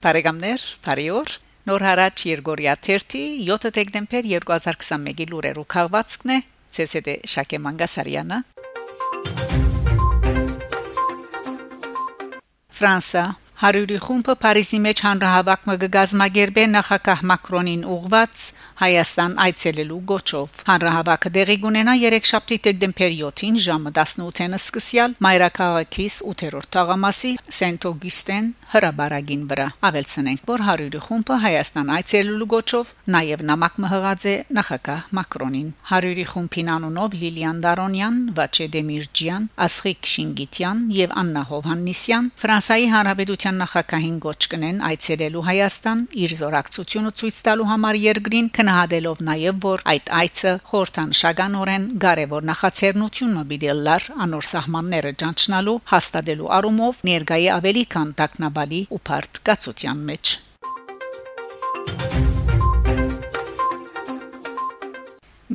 Բարեկամներ, բարիօր։ Նոր հարաճ Երգորիա 3-ի 7 դեկտեմբեր 2021-ի լուրերու քաղվածքն է ՑՍԴ Շակե Մանգասարյանը։ Ֆրանսա Հարյուրի խումբը Փարիզի մեջ հանրահավաք մը գազմագերբե նախագահ Մակրոնին ուղված Հայաստան այցելելու գոչով։ Հանրահավաքը դեղի կունենա 3 շաբթի դեկտեմբեր 7-ին ժամը 18-ին սկսյալ Մայրաքաղաքից 8-րդ թաղամասի Սենտ-Օգյուստեն հրաբարագին վրա։ Ավելցնենք, որ Հարյուրի խումբը Հայաստան այցելելու գոչով նաև նամակ մհղած է նախագահ Մակրոնին։ Հարյուրի խումբին անունով Լիլիան Դարոնյան, Վաչե Դեմիրջյան, Ասղիկ Շինգիտյան եւ Աննա Հովհաննիսյան Ֆրանսայի Հանրապետության նախագահին գոչ կնեն այցելելու Հայաստան իր զորակցությունը ցույց տալու համար երկրին գնահատելով նաև որ այդ այցը խորհրդանշականորեն կարևոր նախաձեռնություն մը բիդելլար անոր սահմանները ճանչնալու հաստատելու առումով ներկայի ավելի քան տակնաբալի ու բարդ գացության մեջ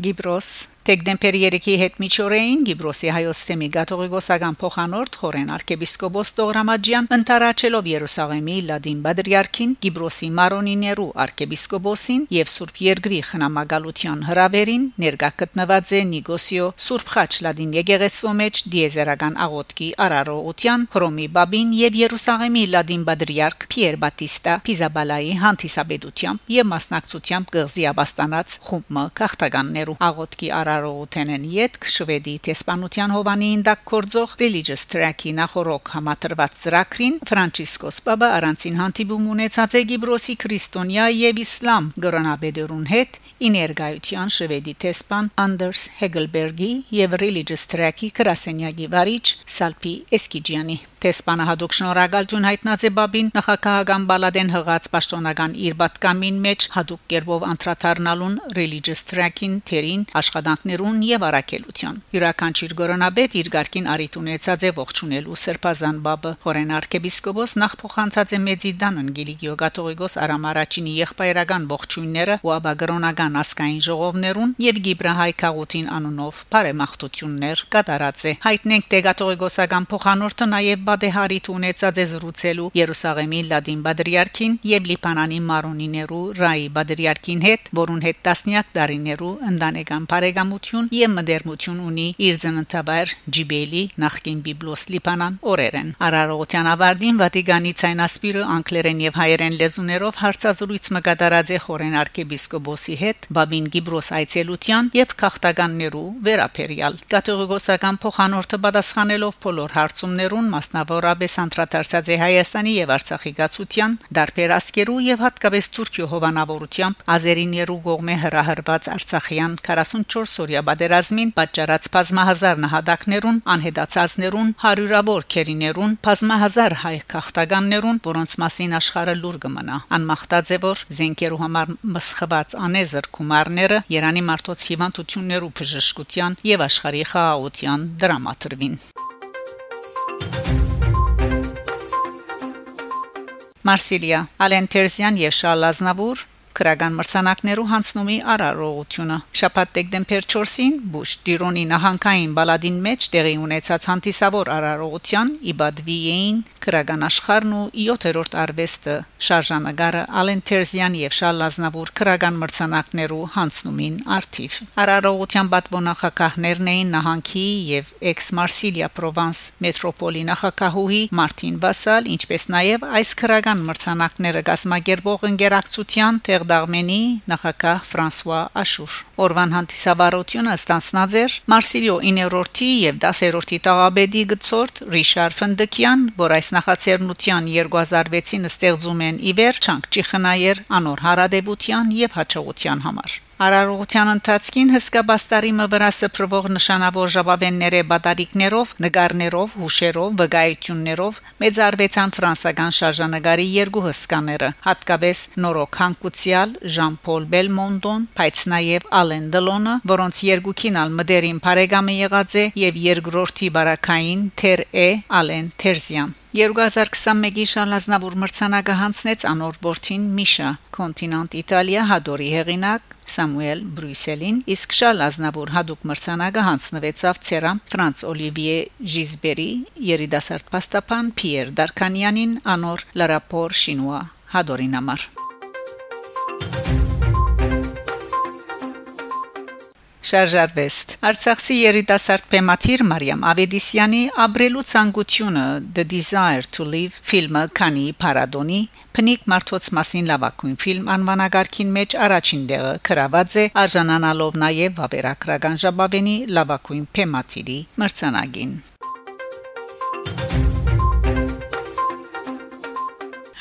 Գիբրոս Դեկտեմբերի 3-ի հետ միջօրեին Գիբրոսի հայոց թեմի գաթողիկոսական փոխանորդ Խորեն arczepiskopos Տողրամաջյան ընտարաչելով Երուսաղեմի Լադին Բադրիարքին Գիբրոսի Մարոնիներու arczepiskoposին եւ Սուրբ Երգրի խնամակալության հրավերին ներկա գտնված է Նիգոսիո Սուրբ Խաչ Լադին եկեղեցու մեջ դիեզերական աղոթքի արարողության Հռոմի Բաբին եւ Երուսաղեմի Լադին Բադրիարք Պիեր Բատիստա Պիզաբալայի հանդիսաբեդությամբ եւ մասնակցությամբ գղզի աբաստանած խումբը քաղաքականներու աղոթքի արար արարողութենեն յետք շվեդի տեսփանության հովանին դակ կորձող Religious Track-ի նախորոք համատրված ծրագրին Ֆրանցիսկոս Պապը առանցին հանդիպում ունեցած է Գիբրոսի քրիստոնյա եւ իսլամ գրոնաբեդերուն հետ իներգայության շվեդի տեսփան Անդերս Հեգելբերգի եւ Religious Track-ի գրասենյակի վարիչ Սալպի Էսկիջյանի տեսփանը հadoop շնորհակալություն հայտնած է Բաբին նախագահական բալադեն հղած պաշտոնական իր պատկամին մեջ հadoop կերպով անդրադառնալուն Religious Track-ին թերին աշխատանք օրինակներուն եւ առաքելության։ Յուրաքանչյուր գորոնաբեդ իր ղարքին արիտ ունեցած է ողջունելու Սրբազան բաբը։ Խորեն arczepiskopos նախ փոխանցած է Մեծիդանն Գիլիգիո Գաթողիկոս Արամ Արաչինի եղբայրական ողջույնները ու աբագրոնական ասկային ժողովներուն եւ Գիբրահայ քաղուտին անունով բարեմաղթություններ կատարած է։ Հայտնենք թե Գաթողիկոսական փոխանորդը նաեւ բադեհարիտ ունեցած է զրուցելու Երուսաղեմի Լադին Բադրիարքին եւ Լիբանանի Մարոնիներու Ռայի Բադրիարքին հետ, որուն հետ տասնյակ տարիներու ընդանեկան բարեկամ պատմություն եւ մդերնություն ունի իր ծննդաբար Ջիբելի նախկին Բիբլոս Լիբանան օրերեն Արարողության ավարտին Վատիկանի ցայնասպիրը անգլերեն եւ հայերեն լեզուներով հարցազրույց մկատարած է խորեն arczepiskopos-ի հետ Բաբին Գիբրոս այցելության եւ քաղաքականներու վերապերյալ կաթողիկոսական փոխանորդը պատասխանելով բոլոր հարցումներուն մասնավորապես անդրադարձած է Հայաստանի եւ Արցախի գացության, դարբերասկերու եւ հատկապես Թուրքիո հովանավորությամբ ազերիներու գողմե հրահրված Արցախյան 44 օրյա բادرազմին պատճառած բազմահազար նահատակներուն, անհետացածներուն, հարյուրավոր քերիներուն, բազմահազար հայ քաղաքտականներուն, որոնց մասին աշխարհը լուր կմնա։ Անմախտած է որ զենքերու համար մսխված անեզր գումարները Երանի մարդոց հիվանդություններու բժշկության եւ աշխարհի խաղաղության դրամատրվին։ Մարսիլիա Ալենտերզյան եւ Շալազնավուր քրական մրցանակներու հանցնումի արարողությունը շաբաթ դեկտեմբեր 4-ին Բուշ Դիրոնի նահանգային բալադին մեջ տեղի ունեցած հանդիսավոր արարողության իբադվիեին քրական աշխարհն ու 7-րդ արվեստը շարժանագարը Ալենտերզյան եւ Շալազնավուր քրական մրցանակներու հանցնումին արթիվ արարողության պատվոնախակահներն էին նահանգի եւ Marsilia Provence մետրոպոլի նախակահուհի Մարտին Վասալ ինչպես նաեւ այս քրական մրցանակները գազմագերբող ընկերակցության տեղ Դաղմենի նախագահ Ֆրանսուয়া Աշուր Օրվան հանդիսավարությունը ստանցնած էր Մարսիլիո 9-րդի եւ 10-րդի տաղաբեդի գծորդ Ռիշար Ֆնդկյան, որ այս նախաձեռնության 2006-ին ստեղծում են իվեր չանք ճիխնայեր անոր հարադեվության եւ հաջողության համար Արարողության ընթացքին հսկա բաստարի մը վրա սփռվող նշանավոր ժապավենները բադարիկներով, նկարներով, հուշերով, վգայություններով մեծարվեցան ֆրանսական շարժանագարի երկու հսկաները, հատկապես Նորոկ Հանկուցիալ, Ժան-Պոլ Բելմոնդոն, բայց նաև Ալեն Դելոնը, որոնց երկուքին ալ մդերին բարեկամը եղած է եւ երկրորդի բարակային Թեր Է Ալեն Թերզյան 2021-ի Շալազնավուր մրցանակը հանձնեց անոր որդին Միշա Կոնտինանտ Իտալիա հադորի հեղինակ Սամուել Բրյուսելին, իսկ Շալազնավուր հadoop մրցանակը հանձնվեցավ Ցերամ Ֆրանց Օլիվիե Ժիզբերի երիտասարդ փաստաբան Պիեր Դարկանյանին անոր լարապոր Շինուա հադորին համար Շարժարվեստ Արցախցի երիտասարդ պեմաթիր Մարիամ Ավեդիսյանի Աբրելու ցանկությունը. The Desire to Live ֆիլմը քանի Պարադոնի Փնիկ Մարտոց մասին լավագույն ֆիլմ անվանագարքին մեջ առաջին դեղը գրաված է արժանանալով նաև Վավերակրական ժապավենի լավագույն պեմաթիրի մրցանակին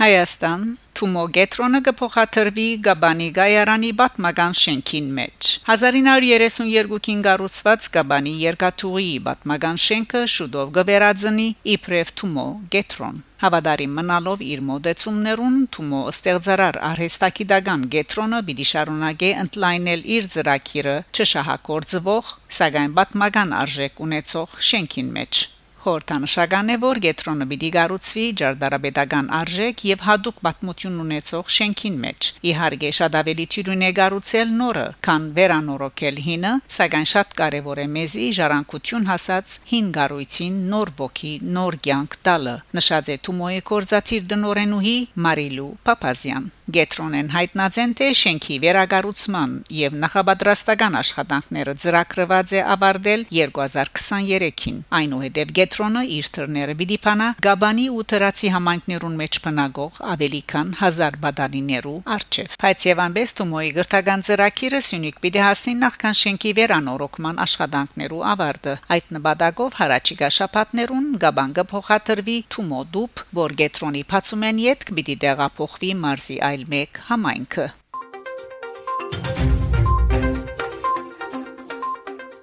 Հայաստան Թումո գետրոնը կփոխադրվի Գաբանի Գայարանի բատմական շենքին մեջ 1932-ին կառուցված Գաբանի երկաթուղի բատմական շենքը շուտով կվերածնի իբրև Թումո գետրոն Հավադարի մնալով իր մոդեցումներուն Թումո ստեղծարար արհեստագիտական գետրոնը պիտի շարունակե ընդլայնել իր ծրագիրը չշահակորձվող սակայն բատմական արժեք ունեցող շենքին մեջ Խորհրդանշական է, որ Գետրոնը պիտի գառուցվի ջարդարաբեդական արժեք եւ հadoop պատմություն ունեցող շենքին մեջ։ Իհարկե շատ ավելի թյուրին է գառուցել նորը, քան վերանորոգել հինը, սակայն շատ կարեւոր է մեզի ժառանգություն հասած հին գառույցին նոր ոգի, նոր կյանք տալը։ Նշած է Թումոյի կորզաթիր դնորենուհի Մարիլու Պապազյան։ Գետրոնեն հայտնած են թե շենքի վերագառուցման եւ նախապատրաստական աշխատանքները ծրագրված է ավարտել 2023-ին։ Այնուհետև Գետրոնը իր թռները պիտի փանա Գաբանի ու Թրացի համայնքներուն մեջ բնագող ավելի քան 1000 բադալիներու արչեվ։ Բայց եւ անբես Թումոյի գրթական ծրագիրը Սյունիք պիտի հասնի նախքան շենքի վերանորոգման աշխատանքներու ավարտը։ Այդ նպատակով հարաճիգա շապատներուն Գաբանգը փոխադրվի Թումո դուփ, որ Գետրոնի փացում են յետք պիտի տեղափոխվի մարզի այլ մեկ համայնքը։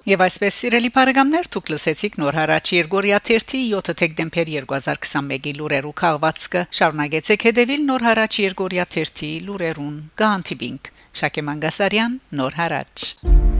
Եվ այսպես սիրելի բարեկամներ, դուք լսեցիք նոր հարաճ Երգորիա 3-ի 7 դեկտեմբեր 2021-ի լուրերու քաղվածքը։ Շարունակեցեք հետևել նոր հարաճ Երգորիա 3-ի լուրերուն։ Գանտիբինգ Շակե Մանգասարյան, նոր հարաճ։